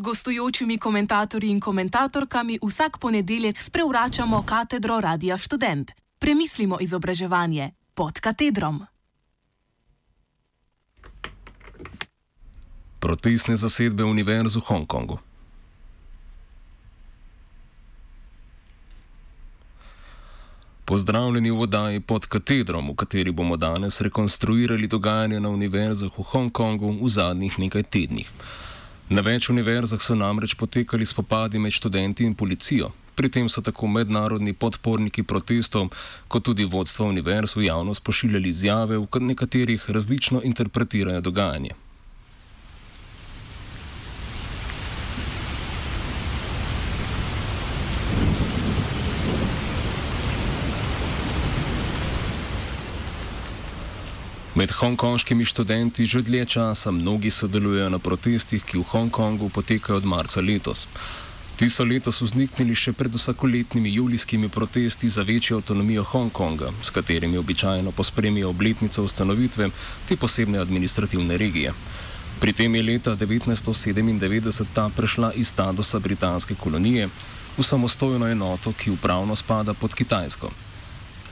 gostujočimi komentatorji in komentatorkami vsak ponedeljek sprevračamo katedro Radia Student. Premislimo izobraževanje pod katedrom. Protestne zasedbe Univerze v Hongkongu. Pozdravljeni v oddaji pod katedrom, v kateri bomo danes rekonstruirali dogajanje na univerzah v Hongkongu v zadnjih nekaj tednih. Na več univerzah so namreč potekali spopadi med študenti in policijo. Pri tem so tako mednarodni podporniki protestov, kot tudi vodstva univerz v javnost pošiljali izjave, v katerih različno interpretirajo dogajanje. Med hongkonškimi študenti že dlje časa mnogi sodelujejo na protestih, ki v Hongkongu potekajo od marca letos. Ti so letos vzniknili še pred vsakoletnimi julijskimi protesti za večjo avtonomijo Hongkonga, s katerimi običajno pospremijo obletnico ustanovitve te posebne administrativne regije. Pri tem je leta 1997 ta prešla iz statusa britanske kolonije v samostojno enoto, ki upravno spada pod Kitajsko.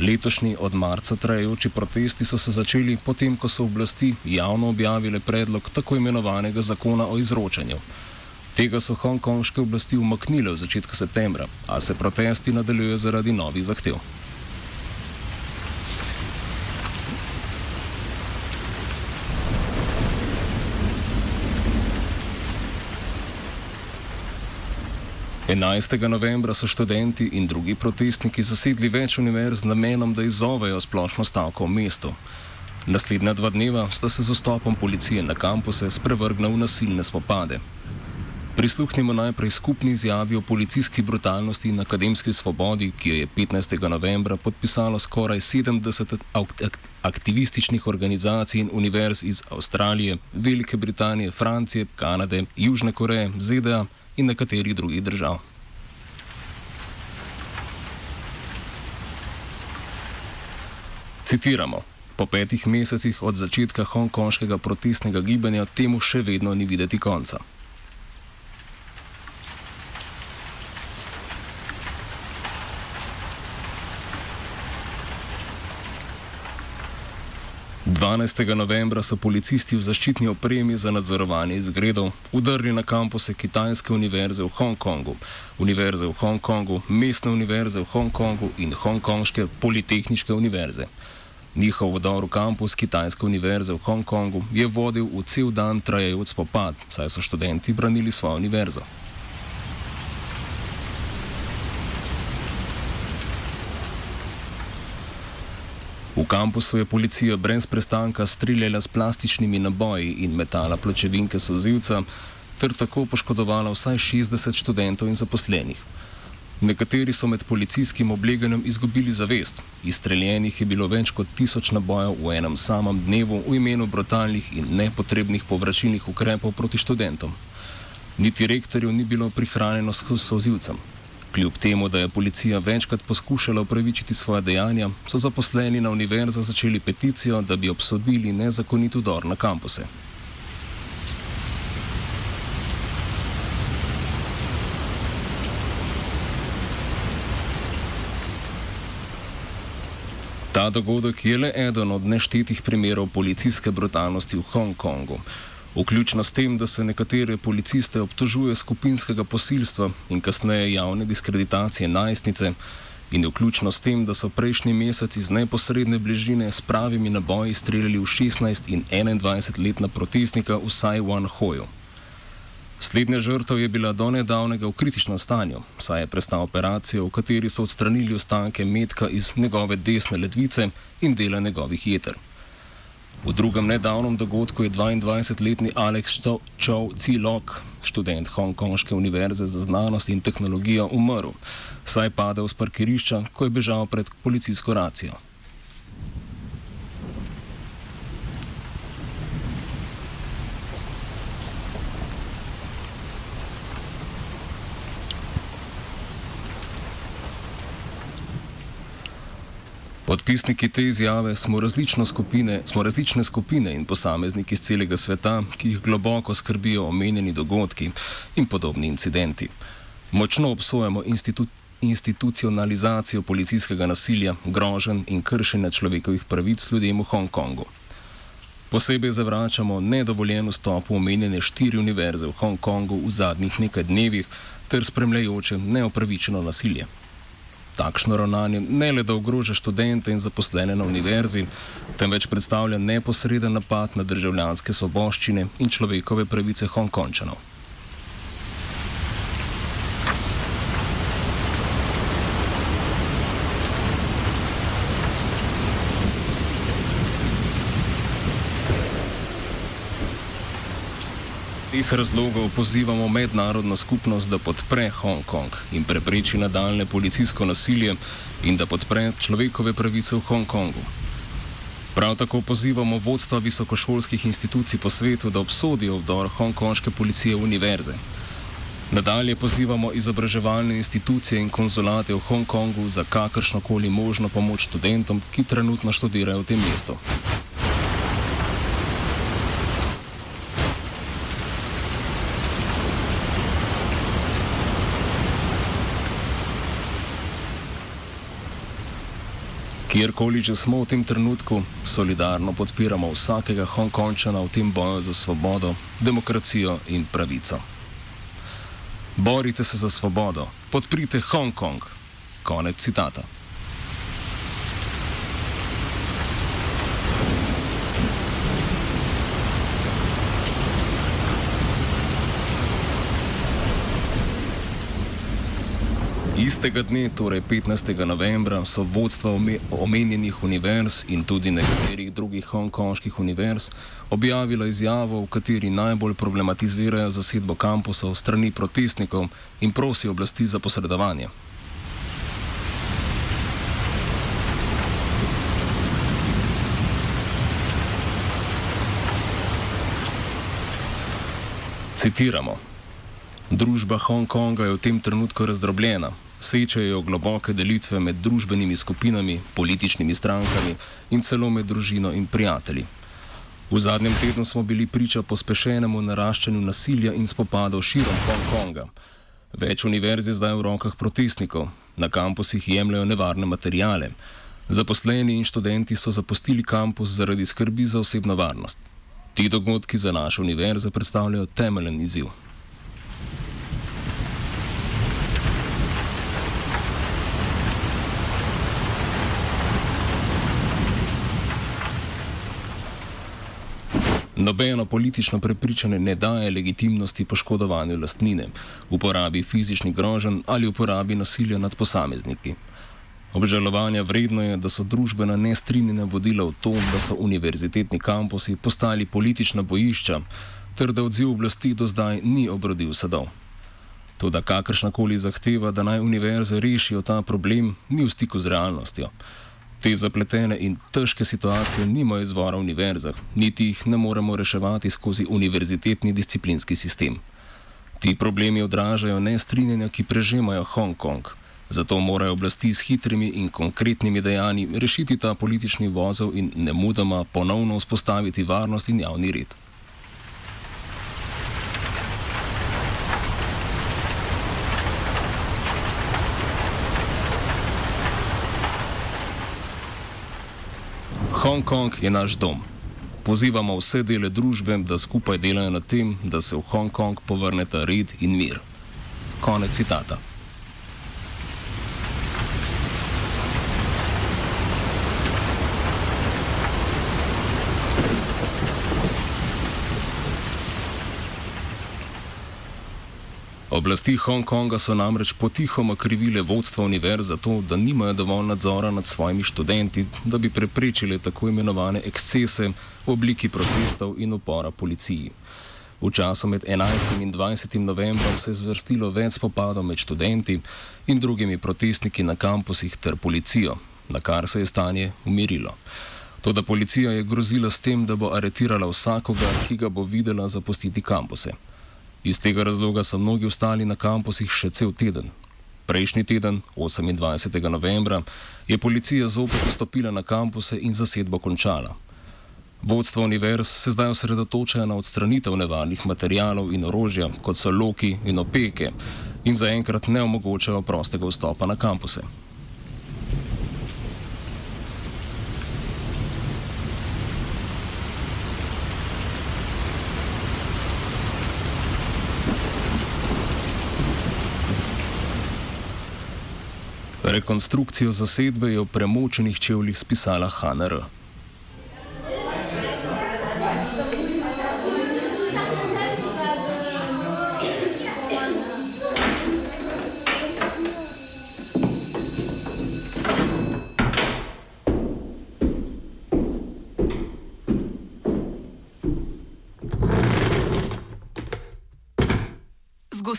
Letošnji od marca trajajoči protesti so se začeli potem, ko so oblasti javno objavile predlog tako imenovanega zakona o izročanju. Tega so hongkonške oblasti umaknile v začetku septembra, a se protesti nadaljujejo zaradi novih zahtev. 11. novembra so študenti in drugi protestniki zasedli več univerz z namenom, da izzovejo splošno stavko v mestu. Naslednja dva dneva sta se z vstopom policije na kampuse sprevrgla v nasilne spopade. Prisluhnimo najprej skupni izjavi o policijski brutalnosti in akademski svobodi, ki jo je 15. novembra podpisalo skoraj 70 aktivističnih organizacij in univerz iz Avstralije, Velike Britanije, Francije, Kanade, Južne Koreje, ZDA in nekaterih drugih držav. Citiramo: Po petih mesecih od začetka hongkonškega protestnega gibanja temu še vedno ni videti konca. 12. novembra so policisti v zaščitni opremi za nadzorovanje izgredov udrli na kampuse Kitajske univerze v Hongkongu, Univerze v Hongkongu, Mestne univerze v Hongkongu in Hongkonške politehničke univerze. Njihov vdor v kampus Kitajske univerze v Hongkongu je vodil v cel dan trajajoč spopad, saj so študenti branili svojo univerzo. Kampusu je policija brez prestanka streljala s plastičnimi naboji in metala pločevinke sozivca, ter tako poškodovala vsaj 60 študentov in zaposlenih. Nekateri so med policijskim obleganjem izgubili zavest. Izstreljenih je bilo več kot tisoč nabojev v enem samem dnevu v imenu brutalnih in nepotrebnih povračilnih ukrepov proti študentom. Niti rektorju ni bilo prihranjeno s sozivcem. Kljub temu, da je policija večkrat poskušala upravičiti svoje dejanja, so zaposleni na univerzi začeli peticijo, da bi obsodili nezakonit udor na kampuse. Ta dogodek je le eden od neštetih primerov policijske brutalnosti v Hongkongu. Vključno s tem, da se nekatere policiste obtožuje skupinskega posilstva in kasneje javne diskreditacije najstnice, in vključno s tem, da so prejšnji mesec iz neposredne bližine s pravimi naboji streljali v 16 in 21 letna protestnika v Saiwan Hoju. Slednja žrtev je bila do nedavnega v kritičnem stanju, saj je prestal operacijo, v kateri so odstranili ostanke metka iz njegove desne ledvice in dela njegovih jeter. V drugem nedavnem dogodku je 22-letni Alex Chow Cilok, študent Hongkonške univerze za znanost in tehnologijo, umrl, saj je padel z parkirišča, ko je bežal pred policijsko racijo. Podpisniki te izjave smo, skupine, smo različne skupine in posamezniki iz celega sveta, ki jih globoko skrbijo omenjeni dogodki in podobni incidenti. Močno obsojamo institu institucionalizacijo policijskega nasilja, grožen in kršenja človekovih pravic ljudem v Hongkongu. Posebej zavračamo nedovoljen vstop v omenjene štiri univerze v Hongkongu v zadnjih nekaj dnevih ter spremljajoče neopravičeno nasilje. Takšno ravnanje ne le da ogroža študente in zaposlene na univerzi, temveč predstavlja neposreden napad na državljanske svoboščine in človekove pravice Hongkončanov. Teh razlogov pozivamo mednarodno skupnost, da podpre Hongkong in prepreči nadaljne policijsko nasilje in da podpre človekove pravice v Hongkongu. Prav tako pozivamo vodstva visokošolskih institucij po svetu, da obsodijo vdor hongkonške policije v univerze. Nadalje pozivamo izobraževalne institucije in konzulate v Hongkongu za kakršnokoli možno pomoč študentom, ki trenutno študirajo v tem mestu. Kjerkoli že smo v tem trenutku, solidarno podpiramo vsakega Hongkončana v tem boju za svobodo, demokracijo in pravico. Borite se za svobodo, podprite Hongkong. Konec citata. Istega dne, torej 15. novembra, so vodstva omenjenih univerz in tudi nekaterih drugih hongkonških univerz objavila izjavo, v kateri najbolj problematizirajo zasedbo kampusov strani protestnikov in prosijo oblasti za posredovanje. Citiramo. Družba Hongkonga je v tem trenutku razdrobljena sečajo globoke delitve med družbenimi skupinami, političnimi strankami in celo med družino in prijatelji. V zadnjem tednu smo bili priča pospešenemu naraščanju nasilja in spopadov širom Hongkonga. Več univerz je zdaj v rokah protestnikov, na kampusih jemljajo nevarne materijale. Zaposleni in študenti so zapustili kampus zaradi skrbi za osebno varnost. Ti dogodki za naše univerze predstavljajo temeljen izziv. Nobeno politično prepričanje ne daje legitimnosti poškodovanju lastnine, uporabi fizičnih groženj ali uporabi nasilja nad posamezniki. Obžalovanja vredno je, da so družbena nestrinjena vodila v to, da so univerzitetni kampusi postali politična bojišča, ter da odziv oblasti do zdaj ni obrodil sadov. Toda kakršnakoli zahteva, da naj univerze rešijo ta problem, ni v stiku z realnostjo. Te zapletene in težke situacije nimajo izvora v univerzah, niti jih ne moremo reševati skozi univerzitetni disciplinski sistem. Ti problemi odražajo nestrinjanja, ki prežemajo Hongkong. Zato morajo oblasti s hitrimi in konkretnimi dejanji rešiti ta politični vozov in ne mudoma ponovno vzpostaviti varnost in javni red. Hongkong je naš dom. Pozivamo vse dele družbe, da skupaj delajo na tem, da se v Hongkong povrneta red in mir. Konec citata. Oblasti Hongkonga so namreč potihoma krivile vodstva univerz za to, da nimajo dovolj nadzora nad svojimi študenti, da bi preprečili tako imenovane ekscese v obliki protestov in upora policiji. V času med 11. in 20. novembrom se je zvrstilo več spopadov med študenti in drugimi protestniki na kampusih ter policijo, na kar se je stanje umirilo. Toda policija je grozila s tem, da bo aretirala vsakogar, ki ga bo videla zapustiti kampuse. Iz tega razloga so mnogi ostali na kampusih še cel teden. Prejšnji teden, 28. novembra, je policija zopet vstopila na kampuse in zasedbo končala. Vodstvo univerz se zdaj osredotoča na odstranitev nevarnih materijalov in orožja, kot so loki in opeke, in zaenkrat ne omogočajo prostega vstopa na kampuse. Rekonstrukcijo zasedbe je v premočenih čevljih spisala HNR.